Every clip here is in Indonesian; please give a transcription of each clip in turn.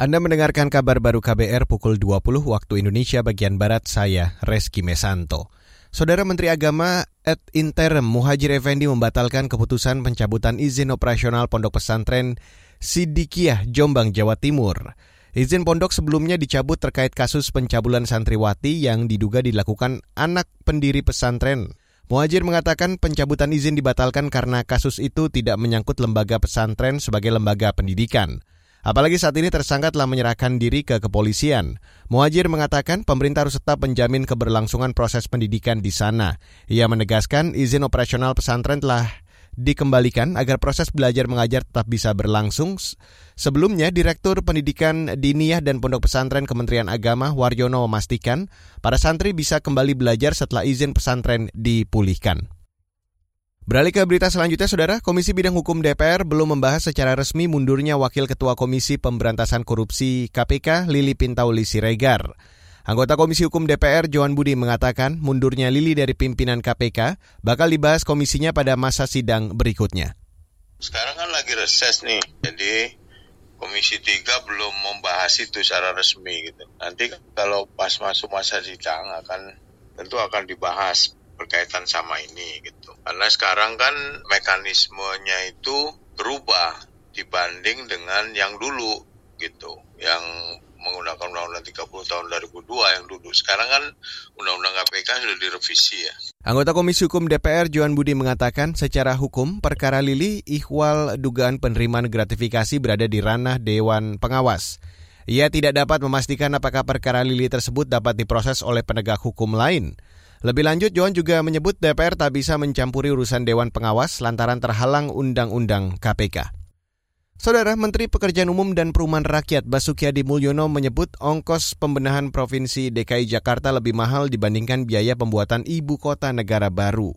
Anda mendengarkan kabar baru KBR pukul 20 waktu Indonesia bagian Barat, saya Reski Mesanto. Saudara Menteri Agama Ed Interim Muhajir Effendi membatalkan keputusan pencabutan izin operasional Pondok Pesantren Sidikiah Jombang, Jawa Timur. Izin pondok sebelumnya dicabut terkait kasus pencabulan santriwati yang diduga dilakukan anak pendiri pesantren. Muhajir mengatakan pencabutan izin dibatalkan karena kasus itu tidak menyangkut lembaga pesantren sebagai lembaga pendidikan. Apalagi saat ini tersangka telah menyerahkan diri ke kepolisian. Muhajir mengatakan pemerintah harus tetap menjamin keberlangsungan proses pendidikan di sana. Ia menegaskan izin operasional pesantren telah dikembalikan agar proses belajar mengajar tetap bisa berlangsung. Sebelumnya, Direktur Pendidikan Diniyah dan Pondok Pesantren Kementerian Agama Waryono memastikan para santri bisa kembali belajar setelah izin pesantren dipulihkan. Beralih ke berita selanjutnya, Saudara, Komisi Bidang Hukum DPR belum membahas secara resmi mundurnya Wakil Ketua Komisi Pemberantasan Korupsi KPK, Lili Pintauli Siregar. Anggota Komisi Hukum DPR, Johan Budi, mengatakan mundurnya Lili dari pimpinan KPK bakal dibahas komisinya pada masa sidang berikutnya. Sekarang kan lagi reses nih, jadi Komisi 3 belum membahas itu secara resmi gitu. Nanti kalau pas masuk masa sidang akan tentu akan dibahas berkaitan sama ini gitu. Karena sekarang kan mekanismenya itu berubah dibanding dengan yang dulu gitu. Yang menggunakan Undang-Undang 30 tahun 2002 yang dulu. Sekarang kan Undang-Undang KPK sudah direvisi ya. Anggota Komisi Hukum DPR Johan Budi mengatakan secara hukum perkara Lili ihwal dugaan penerimaan gratifikasi berada di ranah Dewan Pengawas. Ia tidak dapat memastikan apakah perkara Lili tersebut dapat diproses oleh penegak hukum lain. Lebih lanjut, Johan juga menyebut DPR tak bisa mencampuri urusan Dewan Pengawas lantaran terhalang Undang-Undang KPK. Saudara Menteri Pekerjaan Umum dan Perumahan Rakyat Basuki Hadi Mulyono menyebut ongkos pembenahan Provinsi DKI Jakarta lebih mahal dibandingkan biaya pembuatan ibu kota negara baru.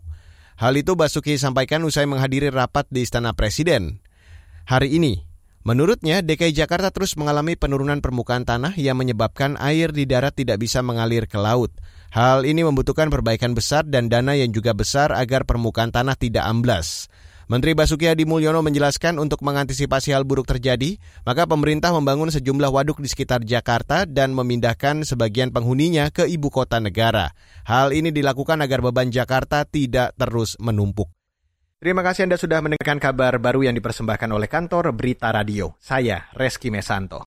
Hal itu Basuki sampaikan usai menghadiri rapat di Istana Presiden. Hari ini, Menurutnya, DKI Jakarta terus mengalami penurunan permukaan tanah yang menyebabkan air di darat tidak bisa mengalir ke laut. Hal ini membutuhkan perbaikan besar dan dana yang juga besar agar permukaan tanah tidak amblas. Menteri Basuki Hadi Mulyono menjelaskan untuk mengantisipasi hal buruk terjadi, maka pemerintah membangun sejumlah waduk di sekitar Jakarta dan memindahkan sebagian penghuninya ke ibu kota negara. Hal ini dilakukan agar beban Jakarta tidak terus menumpuk. Terima kasih Anda sudah mendengarkan kabar baru yang dipersembahkan oleh kantor Berita Radio. Saya Reski Mesanto.